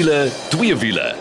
wiele, twee wiele.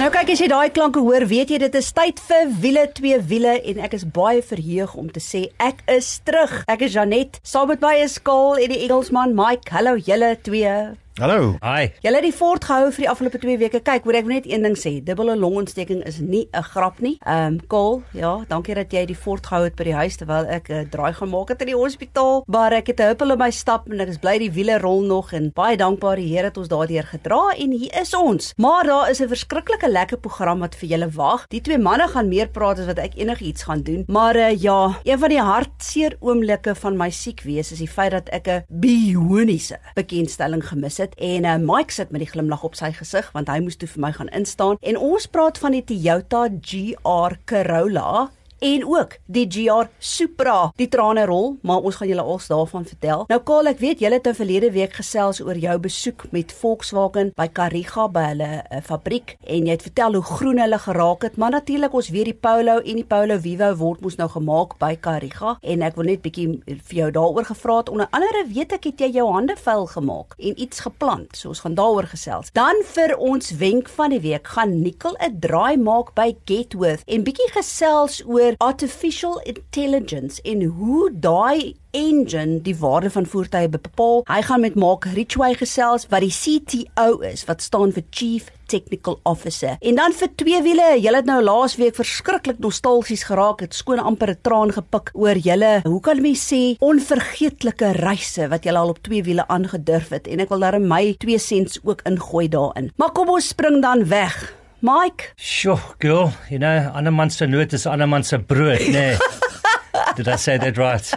Nou kyk as jy daai klanke hoor, weet jy dit is tyd vir wiele twee wiele en ek is baie verheug om te sê ek is terug. Ek is Janet, saam met my is Kaal en die Engelsman Mike. Hallo julle twee. Hallo. Hi. Julle het die fort gehou vir die afgelope 2 weke. Kyk, hoor ek wil net een ding sê. Dubbele longontsteking is nie 'n grap nie. Ehm um, Kol, ja, dankie dat jy die fort gehou het by die huis terwyl ek 'n uh, draai gemaak het in die hospitaal. Maar ek het 'n huppel in my stap en ek is bly die wiele rol nog en baie dankbaar die Here het ons daardeur gedra en hier is ons. Maar daar is 'n verskriklike lekker program wat vir julle wag. Die twee manne gaan meer praat as wat ek enigiets gaan doen. Maar uh, ja, een van die hartseer oomblikke van my siek wees is die feit dat ek 'n bioniese bekendstelling gemis het en uh, Mike sit met die glimlag op sy gesig want hy moes toe vir my gaan instaan. En ons praat van die Toyota GR Corolla en ook die GR Supra. Die trane rol, maar ons gaan julle als daarvan vertel. Nou Karl, ek weet julle het 'n nou verlede week gesels oor jou besoek met Volkswagen by Kariga by hulle uh, fabriek en jy het vertel hoe groen hulle geraak het, maar natuurlik ons weet die Polo en die Polo Vivo word mos nou gemaak by Kariga en ek wil net bietjie vir jou daaroor gevra het. Onder andere weet ek het jy jou hande vuil gemaak en iets geplant. So ons gaan daaroor gesels. Dan vir ons wenk van die week gaan Nicole 'n draai maak by Getworth en bietjie gesels oor oor artificial intelligence en hoe daai engine die waarde van voertuie bepaal. Hy gaan met Mark Richway gesels wat die CTO is wat staan vir Chief Technical Officer. En dan vir twee wiele, julle het nou laasweek verskriklik nostalgies geraak, het skoon amper 'n traan gepik oor julle. Hoe kan mens sê onvergeetlike reise wat julle al op twee wiele aangedurf het en ek wil daar my 2 sents ook ingooi daarin. Maar kom ons spring dan weg. Mike. Sure, girl. You know, ander man se noot is ander man se brood, nee. Did I say that right?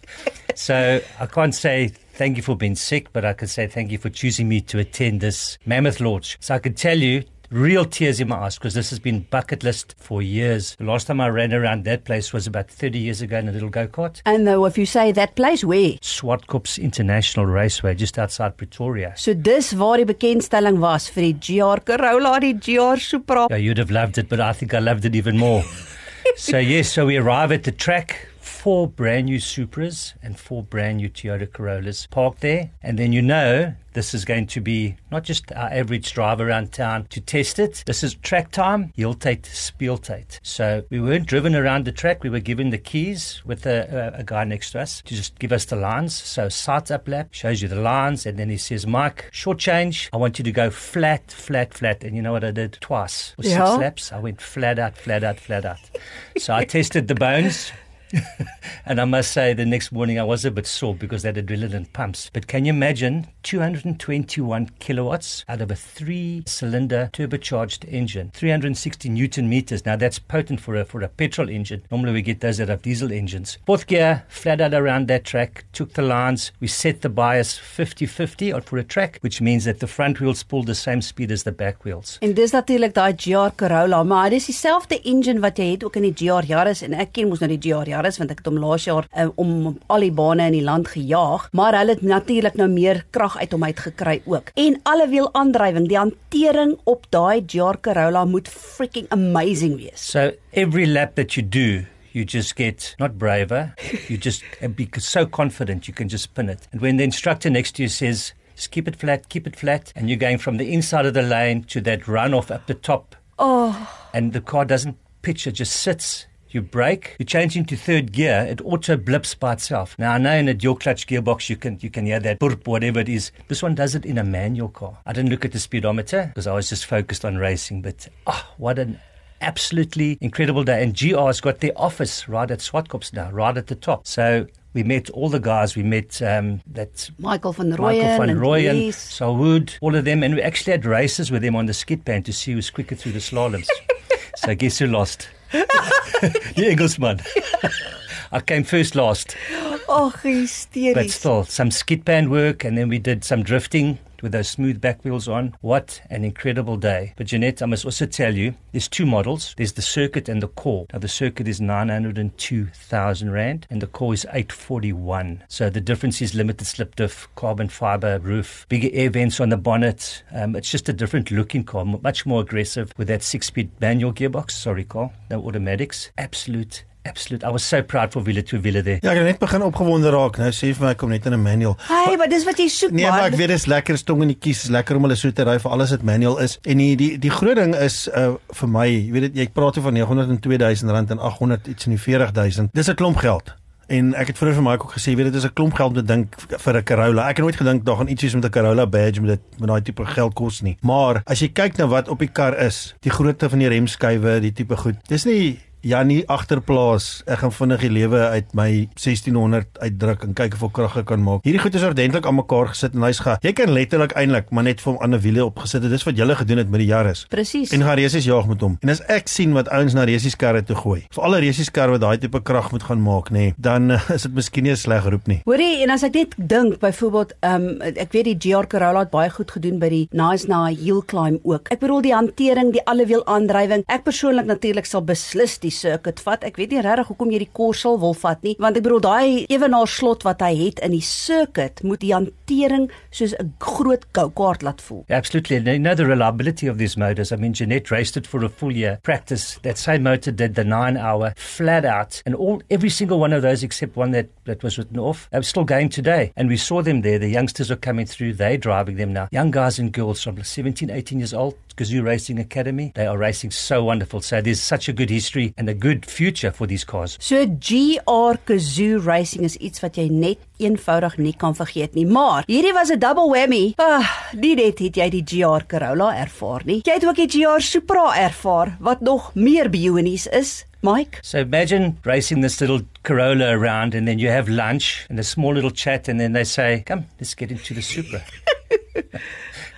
so, I can't say thank you for being sick, but I can say thank you for choosing me to attend this mammoth launch. So I can tell you real tears in my eyes because this has been bucket list for years. The last time I ran around that place was about 30 years ago in a little go-kart. And though if you say that place where? Swartkops International Raceway just outside Pretoria. So dis waar die bekendstelling was vir die GR Corolla, die GR Supra. Yeah, you'd have loved it, but I think I loved it even more. so yes, so we arrive at the track four brand new Supras and four brand new Toyota Corollas parked there. And then you know this is going to be not just our average drive around town to test it. This is track time, Yiltate, Spieltate. So we weren't driven around the track. We were given the keys with a, a, a, guy next to us to just give us the lines. So sight up lap shows you the lines. And then he says, Mike, short change. I want you to go flat, flat, flat. And you know what I did twice? With yeah. six laps. I went flat out, flat out, flat out. so I tested the bones. and I must say, the next morning I was a bit sore because that adrenaline pumps. But can you imagine 221 kilowatts out of a three cylinder turbocharged engine, 360 newton meters? Now that's potent for a, for a petrol engine. Normally we get those out of diesel engines. Fourth gear, flat out around that track, took the lines. We set the bias 50 50 for a track, which means that the front wheels pull the same speed as the back wheels. En dis natuurlik daai GR Corolla, maar dis dieselfde engine wat jy het ook in die GR Yaris en ek ken mos nou die GR Yaris Yaris want ek het hom laas jaar um, om al die bane in die land gejaag, maar hulle het natuurlik nou meer krag uit hom uitgekry ook. En alle wiel aandrywing, die hantering op daai GR Corolla moet freaking amazing wees. So every lap that you do you just get not braver, you just be so confident you can just spin it. And when the instructor next to you says, just keep it flat, keep it flat, and you're going from the inside of the lane to that runoff up the top. Oh. And the car doesn't pitch, it just sits you brake, you change into third gear, it auto blips by itself. Now I know in a dual clutch gearbox you can you can hear that burp, whatever it is. This one does it in a manual car. I didn't look at the speedometer because I was just focused on racing, but oh, what an absolutely incredible day. And GR's got their office right at Swartkops now, right at the top. So we met all the guys. We met um, that Michael van Rooyen, Michael van Rooyen, and Sawood, all of them, and we actually had races with them on the skid pan to see who's quicker through the slaloms. so I guess who lost? the Englishman. I came first last. Oh, hysteries. But still, some skid pan work, and then we did some drifting with those smooth back wheels on. What an incredible day. But Jeanette, I must also tell you, there's two models. There's the circuit and the core. Now the circuit is 902,000 Rand and the core is 841. So the difference is limited slip diff, carbon fiber roof, bigger air vents on the bonnet. Um, it's just a different looking car, much more aggressive with that six-speed manual gearbox. Sorry, car, no automatics. Absolute Absolute. I was so proud for Villa to Villa there. Ja, ek het net begin opgewonde raak. Nou sê vir my kom net in 'n manual. Hey, maar dis wat jy soek Nee, man. maar ek weet dis lekker stong in die kies, is lekker om hulle so te ry vir alles wat manual is. En die die die groot ding is uh vir my, jy weet dit jy praat hier van 902000 rand en 800 iets in die 40000. Dis 'n klomp geld. En ek het vroeër vir my ook gesê, weet dit is 'n klomp geld om te dink vir 'n Corolla. Ek het nooit gedink daar gaan iets wees met 'n Corolla badge met dit met daai tipe geld kos nie. Maar as jy kyk na wat op die kar is, die grootte van die remskuive, die tipe goed. Dis nie Ja nie agterplaas. Ek gaan vinnig die lewe uit my 1600 uitdruk en kyk of ek krag kan maak. Hierdie goed is ordentlik aan mekaar gesit en hy's ga. Jy kan letterlik eintlik maar net vir hom ander wiele opgesit het. Dis wat julle gedoen het met die Yaris. Presies. En gaan resies jaag met hom. En as ek sien wat ouens na resies karre toe gooi, vir alle resies karre wat daai tipe krag moet gaan maak, nê, nee, dan uh, is dit miskien nie 'n sleg roep nie. Hoorie, en as ek net dink byvoorbeeld, ehm um, ek weet die GR Corolla het baie goed gedoen by die Nice Na Hill Climb ook. Ek bedoel die hantering, die allewiel aandrywing. Ek persoonlik natuurlik sal beslis die circuit vat. Ek weet nie regtig hoekom jy die korsel wil vat nie, want ek bedoel daai ewenaar slot wat hy het in die circuit moet die hantering soos 'n groot go-kart laat voel. Absolutely. And you know the reliability of these motors. I mean, Jeanette raced it for a full year. Practice. That same motor did the nine hour flat out. And all every single one of those except one that, that was written off, were still going today. And we saw them there. The youngsters are coming through. They're driving them now. Young guys and girls from 17, 18 years old. Kazoo Racing Academy. They are racing so wonderful. So there's such a good history and a good future for these cars. So GR Kazoo Racing is iets wat jy net eenvoudig nie kan vergeet nie. Maar hierdie was 'n double whammy. Ah, nie net het jy die GR Corolla ervaar nie. Jy het ook die GR Supra ervaar wat nog meer bionies is. Mike, So imagine racing this little Corolla around and then you have lunch and a small little chat and then they say, come, let's get into the Supra.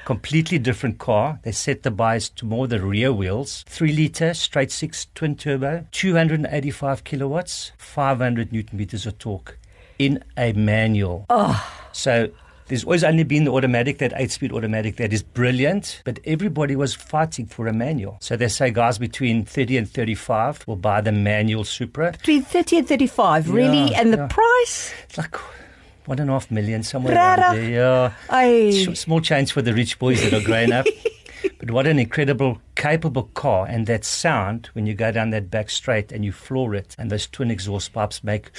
Completely different car. They set the bias to more the rear wheels. Three liter, straight six twin turbo, 285 kilowatts, 500 newton meters of torque in a manual. oh, So there's always only been the automatic, that eight speed automatic that is brilliant, but everybody was fighting for a manual. So they say guys between 30 and 35 will buy the manual Supra. between 30 and 35, really? Yeah, and the price? It's like one and a half million somewhere around there. Yeah. Small change for the rich boys that are growing up. But what an incredible, capable car. And that sound when you go down that back straight and you floor it, and those twin exhaust pipes make.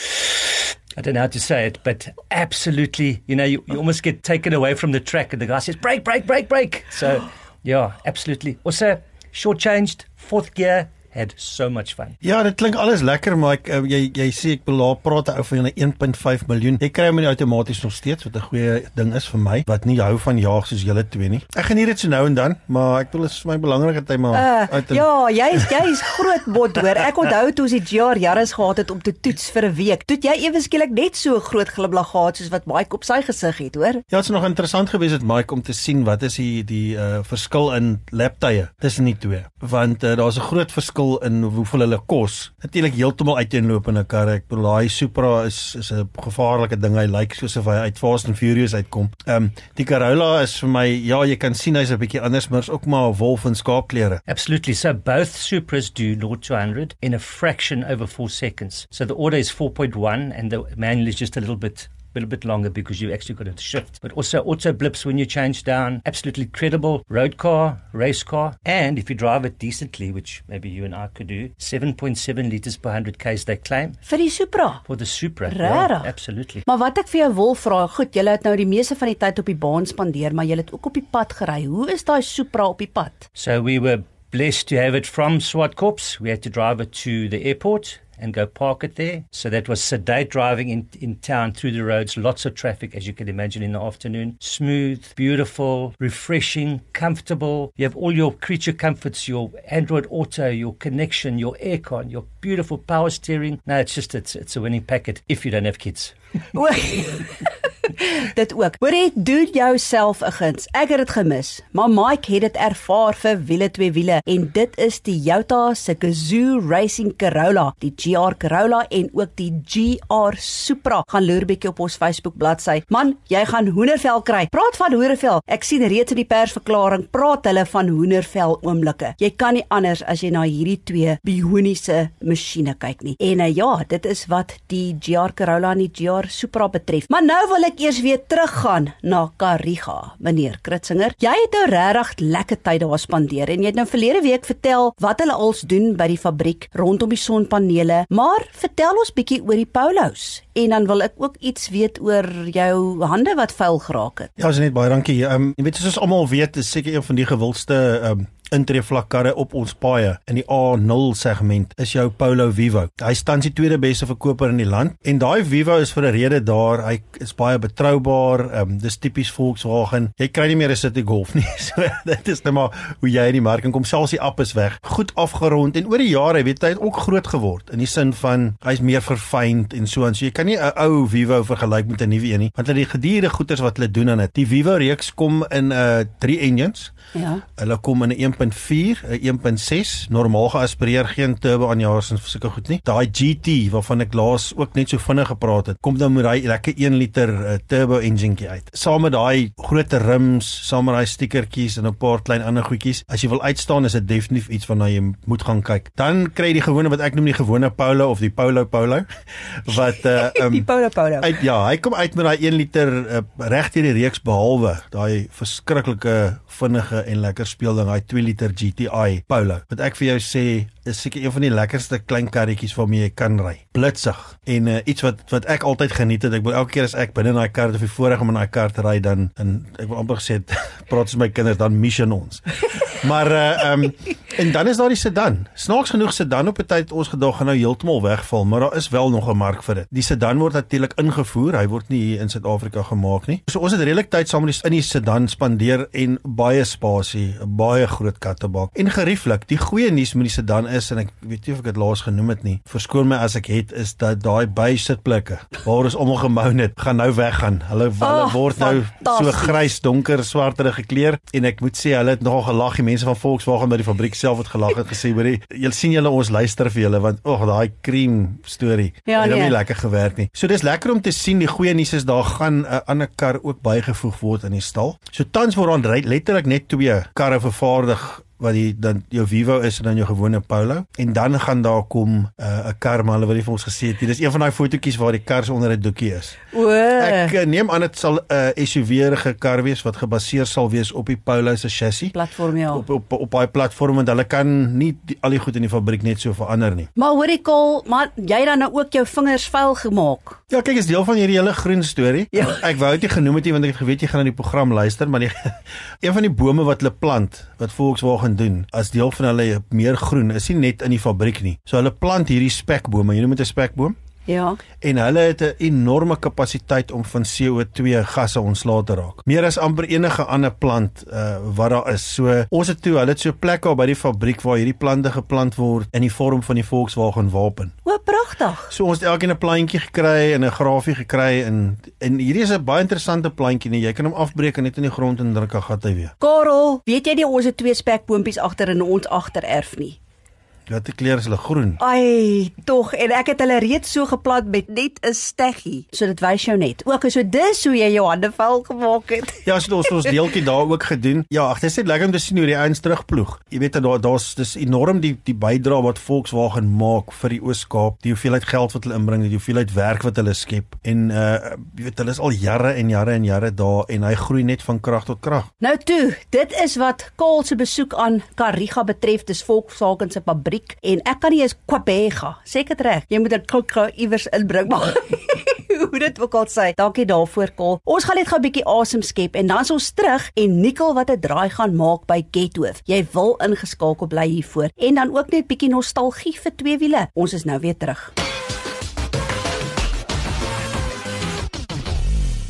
I don't know how to say it, but absolutely, you know, you, you almost get taken away from the track, and the guy says, break, break, break, brake. So, yeah, absolutely. Also, short-changed, fourth gear, had so much fun. Ja, dit klink alles lekker, maar ek uh, jy jy sê ek belaar praat ou van 1.5 miljoen. Jy kry hom nie outomaties nog steeds wat 'n goeie ding is vir my wat nie hou van jaag soos julle twee nie. Ek geniet dit so nou en dan, maar ek dit is vir my belangrik dat hy maar Uh, uit en- ja, jy is jy is groot bot hoor. Ek onthou toe ons die GR Yaris gehad het om te toets vir 'n week. Toe jy ewe skielik net so 'n groot glimlag gehad soos wat Mike op sy gesig het, hoor. Ja, dit is nog interessant geweest het Mike om te sien wat is die die uh, verskil in laptye tussen die twee. Want uh, daar's 'n groot verskil in hoeveel hulle kos. Natuurlik heeltemal uiteenlopende karre. Ek bedoel daai Supra is is 'n gevaarlike ding. Hy lyk soos of hy uit Fast and Furious uitkom. Ehm um, die Corolla is vir my ja, jy kan sien hy's 'n bietjie anders, maar is ook maar 'n wolf in skaapklere. Absolutely. So both Supras do 0 to 100 in a fraction over four seconds. So the order is 4.1 and the manual is just a little bit a little bit longer because you actually got to shift. But also auto blips when you change down. Absolutely credible road car, race car. And if you drive it decently, which maybe you and I could do, 7.7 litres per 100 k's they claim Vir die Supra. for the Supra. Rarig. absolutely. Maar wat ek vir jou wil vra, goed, julle het nou die meeste van die tyd op die baan spandeer, maar julle het ook op die pad gery. Hoe is daai Supra op die pad? So we were blessed to have it from Swartkorps. We had to drive it to the airport and go park it there. So that was sedate driving in, in town through the roads, lots of traffic, as you can imagine, in the afternoon. Smooth, beautiful, refreshing, comfortable. You have all your creature comforts, your Android Auto, your connection, your aircon, your beautiful power steering. No, it's just, it's, it's a winning packet if you don't have kids. Dit ook. Hoor jy, doen jouself 'n guns. Ek het dit gemis, maar Mike het dit ervaar vir wiele twee wiele en dit is die Toyota se Gazoo Racing Corolla, die GR Corolla en ook die GR Supra. Gaan loer bietjie op ons Facebook bladsy. Man, jy gaan hoendervel kry. Praat van hoendervel. Ek sien reeds in die persverklaring praat hulle van hoendervel oomblikke. Jy kan nie anders as jy na hierdie twee bioniese masjiene kyk nie. En uh, ja, dit is wat die GR Corolla en die GR Supra betref. Maar nou wil ek ek eers weer teruggaan na Kariga, meneer Kritzinger. Jy het nou regtig lekker tyd daar spandeer en jy het nou verlede week vertel wat hulle als doen by die fabriek rondom die sonpanele, maar vertel ons bietjie oor die Paulos. En dan wil ek ook iets weet oor jou hande wat vuil geraak het. Ja, as net baie dankie. Ehm um, jy weet soos almal weet, is seker een van die gewildste ehm um, intreevlakkarre op ons paaie in die A0 segment is jou Polo Vivo. Hy staan die tweede beste verkoper in die land en daai Vivo is vir 'n rede daar. Hy is baie betroubaar. Ehm um, dis tipies Volkswagen. Jy kry nie meer 'n City Golf nie. So dit is net maar hoe jy in die mark kom. Selfs die app is weg. Goed afgerond en oor die jare, weet jy, het ook groot geword in die sin van hy's meer verfynd en so aan. So jy kan nie 'n ou Vivo vergelyk met 'n nuwe een nie, want hulle die gedierde goeders wat hulle doen aan dit. Die Vivo reeks kom in 'n uh, 3 engines. Ja. Hulle kom in 'n 1.4, 'n 1.6, normaal geaspireer, geen turbo aanjaars en sulke goed nie. Daai GT waarvan ek laas ook net so vinnig gepraat het, kom dan met daai lekker 1 liter uh, turbo enjinkie uit. Saam met daai groot rims, saam met daai stickertjies en 'n paar klein ander goedjies. As jy wil uitstaan, is dit definitief iets waarna jy moet gaan kyk. Dan kry jy die gewone wat ek noem die gewone Polo of die Polo Polo wat uh, um, die Polo Polo. Uit, ja, hy kom uit met daai 1 liter uh, reg deur die reeks behalwe daai verskriklike vinnige en lekker speelding, daai 2 liter GTI Polo. Wat ek vir jou sê, is seker een van die lekkerste klein karretjies waarmee jy kan ry. Blitsig en uh, iets wat wat ek altyd geniet het. Ek wil elke keer as ek binne in daai kar of voorreg om in daai kar te ry dan en ek wil amper gesê praat met my kinders dan mission ons. Maar uh um en dan is daar die sedan. Snaaks genoeg sedan op 'n tyd ons gedag gaan nou heeltemal wegval, maar daar is wel nog 'n mark vir dit. Die sedan word natuurlik ingevoer. Hy word nie hier in Suid-Afrika gemaak nie. So ons het redelik tyd saam met die in die sedan spandeer en baie spasie, 'n baie groot kattebak. En gerieflik, die goeie nuus met die sedan is en ek weet nie of ek dit laas genoem het nie. Verskoon my as ek het is dat daai bysitplekke waar ons almal gemou het, gaan nou weggaan. Hulle hulle Oh, word nou so grys, donker, swartere gekleur en ek moet sê hulle het nogal gelag. Die mense van Volkswagen by die fabriek self het gelag en gesê, "Hoerie, julle sien julle ons luister vir julle want ag, daai cream storie Ja, het nou nee. nie lekker gewerk nie." So dis lekker om te sien die goeie nuus is daar gaan 'n ander kar ook bygevoeg word in die stal. So tans word daar letterlik net twee karre vervaardig wat die dan jou Vivo is en dan jou gewone Polo en dan gaan daar kom uh, 'n kar maar hulle wil nie vir ons gesê het. Dis een van daai fotootjies waar die kar so onder 'n doekie is. O. Ek uh, neem aan dit sal 'n uh, SUV-rige kar wees wat gebaseer sal wees op die Polo se chassis platform ja. op op op daai platform want hulle kan nie die, al die goed in die fabriek net so verander nie. Maar hoorie Kol, maar jy dan nou ook jou vingers vuil gemaak. Ja, kyk, is deel van hierdie hele groen storie. Ja. Ek wou dit nie genoem het nie want ek het geweet jy gaan na die program luister, maar die, een van die bome wat hulle plant, wat Volkswagen doen, as deel van hulle meer groen, is nie net in die fabriek nie. So hulle plant hierdie spekbome. Jy noem dit 'n spekboom? Ja. en hulle het 'n enorme kapasiteit om van CO2 gasse ontslae te raak. Meer as amper enige ander plant uh, wat daar is. So ons het toe, hulle het so plekke op by die fabriek waar hierdie plante geplant word in die vorm van die Volkswagen wapen. O, pragtig. So ons het elkeen 'n plantjie gekry en 'n grafie gekry en en hierdie is 'n baie interessante plantjie nee. Jy kan hom afbreek en net in die grond en druk 'n gat hy weer. Karel, weet jy nie ons het twee spekboompies agter in ons agtererf nie? Wat die kleur is hulle groen. Ai, tog en ek het hulle reeds so geplant met net 'n steggie. So dit wys jou net. Ook so dis hoe jy jou hande vuil gemaak het. Ja, so ons ons deeltjie daar ook gedoen. Ja, ag, dit is net lekker om te sien hoe die ouens terugploeg. Jy weet daar daar's dis enorm die die bydrae wat Volkswagen maak vir die Oos-Kaap, die hoeveelheid geld wat hulle inbring, die hoeveelheid werk wat hulle skep. En uh jy weet hulle is al jare en jare en jare daar en hy groei net van krag tot krag. Nou toe, dit is wat Kaal se besoek aan Kariga betref. Dis Volkswagen se fabriek en ek kan nie eens Kwabega. Sê ek dit reg? Jy moet 'n klok iewers inbring maar. Hoe dit ook al sê. Dankie daarvoor Kaal. Ons gaan net gou 'n bietjie asem skep en dan is ons terug en Nikkel wat 'n draai gaan maak by Gethoof. Jy wil ingeskakel bly hiervoor en dan ook net bietjie nostalgie vir twee wiele. Ons is nou weer terug.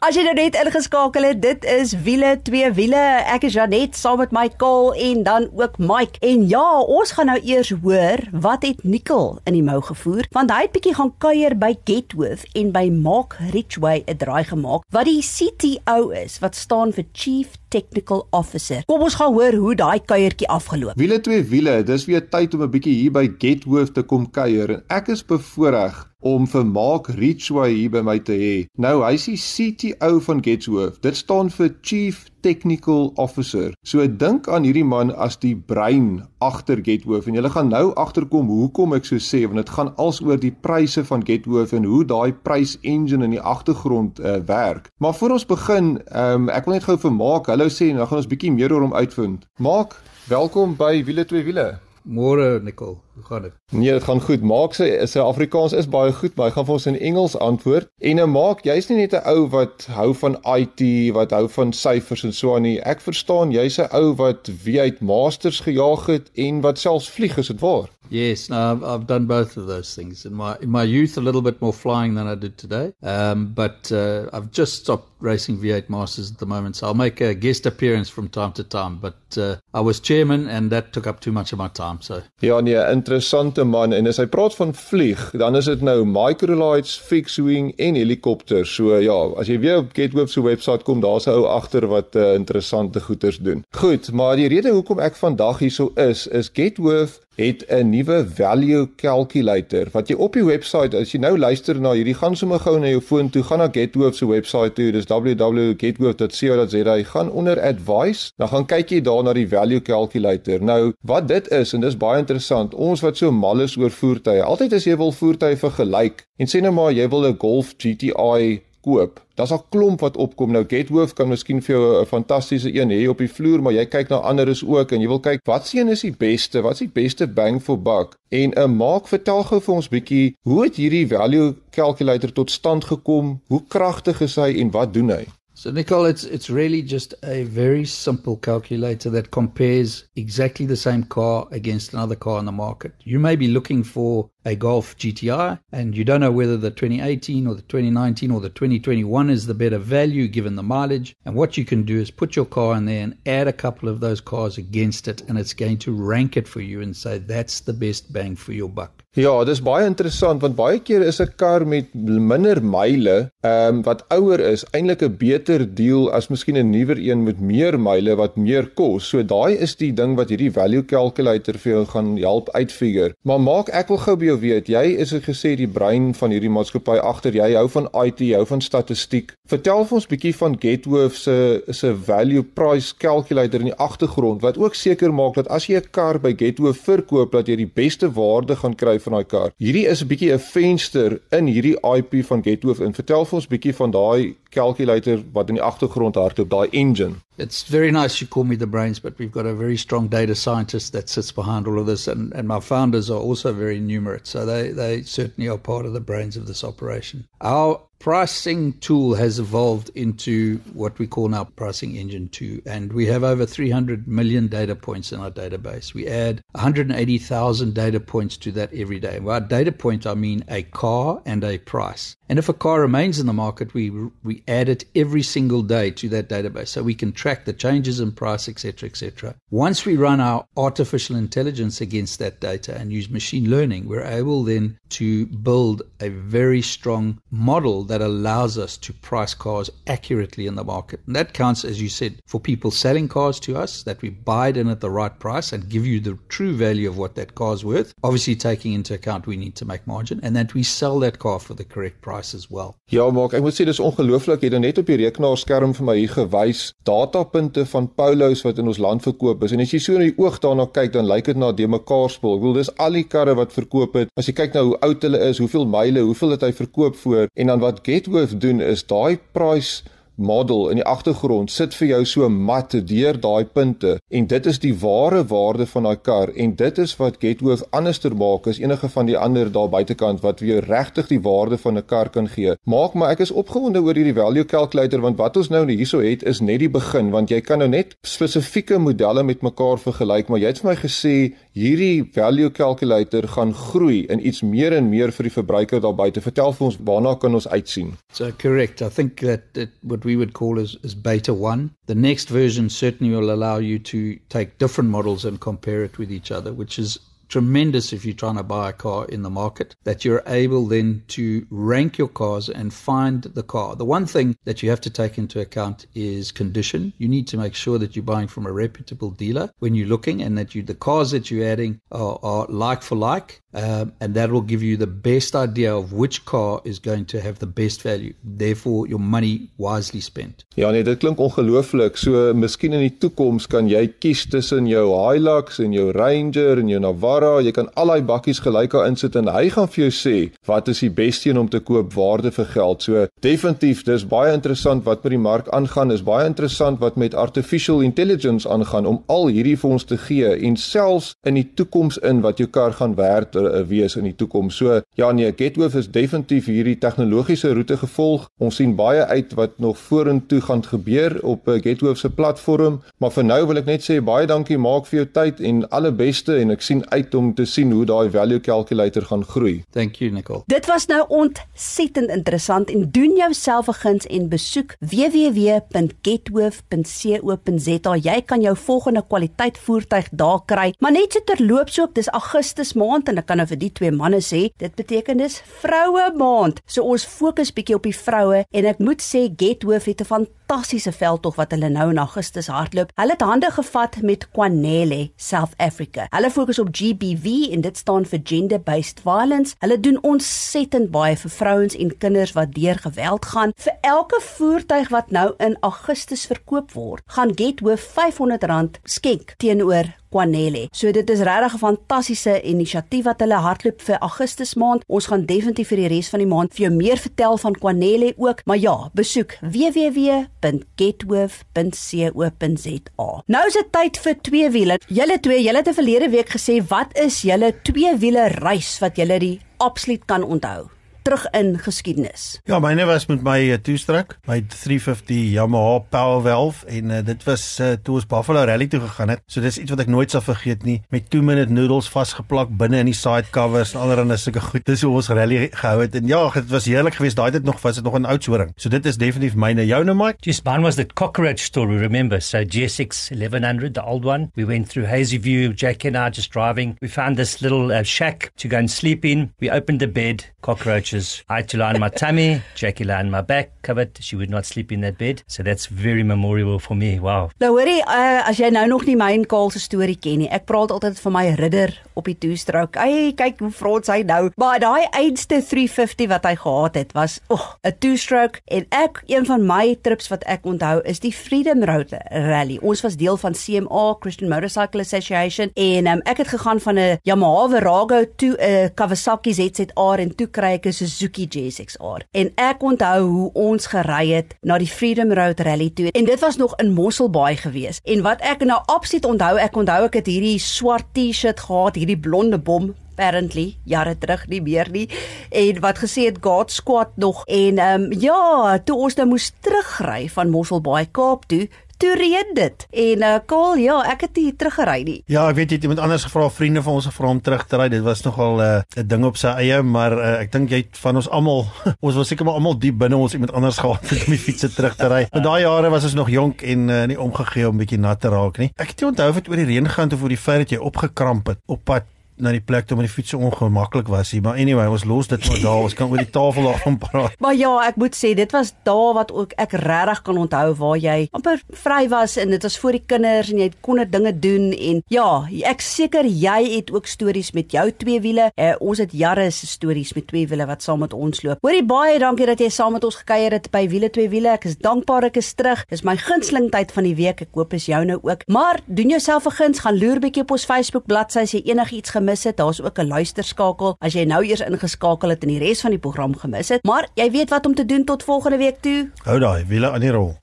As jy nou net ingeskakel het, dit is wiele, twee wiele. Ek is Janet saam met my Kaal en dan ook Mike. En ja, ons gaan nou eers hoor wat het Nicole in die mou gevoer, want hy het bietjie gaan kuier by Getworth en by Mark Richway 'n draai gemaak wat die CTO is wat staan vir Chief Technical Officer. Kom ons gaan hoor hoe daai kuiertjie afgeloop. Wiele twee wiele, dis weer tyd om 'n bietjie hier by Getworth te kom kuier en ek is bevoorreg om vir Mark Richway hier by my te hê. Nou, hy's die CTO van Getworth. Dit staan vir Chief Technical Officer. So dink aan hierdie man as die brein agter Getworth en jy gaan nou agterkom hoekom ek so sê want dit gaan alsoor die pryse van Getworth en hoe daai prys engine in die agtergrond uh, werk. Maar voor ons begin, um, ek wil net gou vir Mark hallo sê en dan gaan ons bietjie meer oor hom uitvind. Mark, welkom by Wiele twee wiele. Môre Nicole, hoe gaan dit? Nee, dit gaan goed. Maak sy sy Afrikaans is baie goed, maar hy gaan vir ons in Engels antwoord. En nou maak, jy's nie net 'n ou wat hou van IT, wat hou van syfers en so aan nie. Ek verstaan jy's 'n ou wat wie uit masters gejaag het en wat selfs vlieg, is dit waar? Yes, no, I've, I've done both of those things in my in my youth. A little bit more flying than I did today, um, but uh, I've just stopped racing V8 Masters at the moment. So I'll make a guest appearance from time to time. But uh, I was chairman, and that took up too much of my time. So ja, nee, interessante man. En as hy praat van vlieg, dan is dit nou microlights, fixed wing en helikopters. So ja, as jy weer op Gethoop se webwerf kom, daar's 'n ou agter wat uh, interessante goeders doen. Goed, maar die rede hoekom ek vandag hierso is, is Getworth het 'n nuwe value calculator wat jy op die webwerf as jy nou luister na hierdie gaan sommer gou na jou foon toe gaan na Getworth se webwerf toe dis www.getworth.co.za gaan onder advice dan gaan kyk jy daar na die value calculator. Nou wat dit is en dis baie interessant ons wat so mal is oor voertuie altyd as jy wil voertuie vergelyk en sê nou maar jy wil 'n Golf GTI koop. Daar's 'n klomp wat opkom. Nou Gethoof kan miskien vir jou 'n fantastiese een hê op die vloer, maar jy kyk na ander is ook en jy wil kyk watse een is die beste? Wat's die beste bang for buck? En 'n uh, maak vertel gou vir ons bietjie, hoe het hierdie value calculator tot stand gekom? Hoe kragtig is hy en wat doen hy? So, Nicole, it's it's really just a very simple calculator that compares exactly the same car against another car on the market. You may be looking for a Golf GTI and you don't know whether the 2018 or the 2019 or the 2021 is the better value given the mileage. And what you can do is put your car in there and add a couple of those cars against it, and it's going to rank it for you and say that's the best bang for your buck. Ja, dis baie interessant want baie keer is 'n kar met minder myle, ehm um, wat ouer is, eintlik 'n beter deal as miskien 'n nuwer een met meer myle wat meer kos. So daai is die ding wat hierdie value calculator vir jou gaan help uitfigure. Maar maak ek wil gou by jou weet, jy is gesê die brein van hierdie maatskappy agter. Jy hou van IT, jy hou van statistiek. Vertel vir ons bietjie van Getworth se se value price calculator in die agtergrond wat ook seker maak dat as jy 'n kar by Getworth verkoop dat jy die beste waarde gaan kry van daai kar. Hierdie is 'n bietjie 'n venster in hierdie IP van Getworth en vertel vir ons bietjie van daai calculator wat in die agtergrond hardloop, daai engine. It's very nice you call me the brains, but we've got a very strong data scientist that sits behind all of this, and, and my founders are also very numerate, so they, they certainly are part of the brains of this operation. Our pricing tool has evolved into what we call now pricing engine 2 and we have over 300 million data points in our database. We add 180,000 data points to that every day. By data point i mean a car and a price. And if a car remains in the market we we add it every single day to that database so we can track the changes in price etc etc once we run our artificial intelligence against that data and use machine learning we're able then to build a very strong model that allows us to price cars accurately in the market. And that counts, as you said, for people selling cars to us, that we buy it in at the right price and give you the true value of what that car's worth. Obviously, taking into account we need to make margin and that we sell that car for the correct price as well. Ja, maak, ek moet sê dis ongelooflik. Jy het net op die rekenaarskerm vir my hier gewys datapunte van Paulus wat in ons land verkoop is. En as jy so in die oog daarna kyk, dan lyk dit na de mekaar spul. Ek bedoel, dis al die karre wat verkoop het. As jy kyk na hoe oud hulle is, hoeveel myle, hoeveel het hy verkoop voor en dan wat Getworth doen is daai price model in die agtergrond sit vir jou so mat deur daai punte en dit is die ware waarde van daai kar en dit is wat Getworth anderster maak as enige van die ander daar buitekant wat vir jou regtig die waarde van 'n kar kan gee. Maak maar ek is opgewonde oor hierdie value calculator want wat ons nou hierso het is net die begin want jy kan nou net spesifieke modelle met mekaar vergelyk maar jy het vir my gesê hierdie value calculator gaan groei in iets meer en meer vir die verbruiker daar buite. Vertel vir ons waarna kan ons uitsien? So correct. I think that, that what we would call is, is beta 1. The next version certainly will allow you to take different models and compare it with each other, which is tremendous if you're trying to buy a car in the market that you're able then to rank your cars and find the car. The one thing that you have to take into account is condition. You need to make sure that you're buying from a reputable dealer when you're looking and that you the cars that you're adding are, are like for like. Um, and that will give you the best idea of which car is going to have the best value. Therefore, your money wisely spent. Ja nee, dit klink ongelooflik. So, miskien in die toekoms kan jy kies tussen jou Hilux en jou Ranger en jou Navara Zara, jy kan al daai bakkies gelyk aan insit en hy gaan vir jou sê wat is die beste een om te koop waarde vir geld. So definitief, dis baie interessant wat met die mark aangaan, is baie interessant wat met artificial intelligence aangaan om al hierdie vir ons te gee en selfs in die toekoms in wat jou kar gaan werd uh, wees in die toekoms. So ja nee, Gethoof is definitief hierdie tegnologiese roete gevolg. Ons sien baie uit wat nog vorentoe gaan gebeur op uh, Gethoof se platform, maar vir nou wil ek net sê baie dankie maak vir jou tyd en alle beste en ek sien uit om te sien hoe daai value calculator gaan groei. Thank you Nicole. Dit was nou ontsettend interessant en doen jouself 'n guns en besoek www.getwoof.co.za. Jy kan jou volgende kwaliteit voertuig daar kry. Maar net so terloops ook, dis Augustus maand en ek kan nou vir die twee manne sê, dit beteken dis vroue maand. So ons fokus bietjie op die vroue en ek moet sê Getwoof het 'n fantastiese veldtog wat hulle nou in Augustus hardloop. Hulle het hande gevat met Kwanele South Africa. Hulle fokus op GB GBV en dit staan vir gender based violence. Hulle doen ontsettend baie vir vrouens en kinders wat deur geweld gaan. Vir elke voertuig wat nou in Augustus verkoop word, gaan Gethoof R500 skenk teenoor Kwanele. So dit is regtig 'n fantastiese inisiatief wat hulle hardloop vir Augustus maand. Ons gaan definitief vir die res van die maand vir jou meer vertel van Kwanele ook, maar ja, besoek www.getwoof.co.za. Nou is dit tyd vir twee wiele. Julle twee, julle het 'n verlede week gesê wat is julle twee wiele reis wat julle die absoluut kan onthou? Terug in geskiedenis. Ja, myne was met my uh, toestrak, my 350 Yamaha Power Valve en uh, dit was uh, toe ons Buffalo Rally toe gegaan het. So dis iets wat ek nooit sal vergeet nie met 2 minute noodles vasgeplak binne in die side covers en allerlei sulke goed. Dis hoe ons rally gehou het en ja, dit was heerlik geweest. Daai het nog was dit nog 'n Oudtshoorn. So dit is definitief myne. Joune Mike. Just mine was that cockroach story, remember? So GSX 1100, the old one. We went through Hazy View, Jackie and I just driving. We found this little uh, shack to go and sleep in. We opened the bed, cockroach cockroaches. I had to lie on my tummy, Jackie lay on my back, covered. She would not sleep in that bed. So that's very memorable for me. Wow. Nou hoorie, uh, as jy nou nog nie my en Kaal se storie ken nie. Ek praat altyd van my ridder op die two-stroke. Ai, kyk hoe vrots hy nou. Maar daai einste 350 wat hy gehad het, was 'n oh, two-stroke en ek een van my trips wat ek onthou is die Freedom Road Rally. Ons was deel van CMA, Christian Motorcycle Association en um, ek het gegaan van 'n Yamaha Virago toe 'n uh, Kawasaki ZZR en toe kry ek 'n Suzuki JSX-R. En ek onthou hoe ons gery het na die Freedom Road Rally toe en dit was nog in Mosselbaai gewees. En wat ek nou absoluut onthou, ek onthou ek het hierdie swart T-shirt gehad, hierdie blonde bom apparently jare terug nie meer nie en wat gesê het God squad nog en ehm um, ja toe ons nou moes terugry van Mosselbaai Kaap toe toe reën dit. En uh Kaal, ja, ek het hier teruggery nie. Ja, ek weet jy het iemand anders gevra, vriende van ons gevra om terug te ry. Dit was nogal 'n uh, ding op sy eie, maar uh, ek dink jy van ons almal, ons was seker maar almal diep binne ons iemand anders gehad het om die fiets terug te ry. Maar daai jare was ons nog jonk en uh, nie omgegee om bietjie nat te raak nie. Ek het nie onthou of dit oor die reën gaan of oor die feit dat jy opgekramp het op pad na die plek toe met die fiets ongemaklik was hier. Maar anyway ons los dit maar daar. Ons kan oor die tafel daar gaan praat. Maar ja ek moet sê dit was daar wat ook ek regtig kan onthou waar jy amper vry was en dit was vir die kinders en jy kon net dinge doen en ja ek seker jy het ook stories met jou twee wiele. Eh, ons het jare se stories met twee wiele wat saam met ons loop. Hoorie baie dankie dat jy saam met ons gekuier het by wiele twee wiele. Ek is dankbaar ek is terug. Dis my gunsteling tyd van die week. Ek hoop is jou nou ook. Maar doen jouself 'n guns. Gaan loer bietjie op ons Facebook bladsy as jy enigiets gemis gemis het, daar's ook 'n luisterskakel as jy nou eers ingeskakel het en die res van die program gemis het. Maar jy weet wat om te doen tot volgende week toe. Hou daai wiele aan die rol.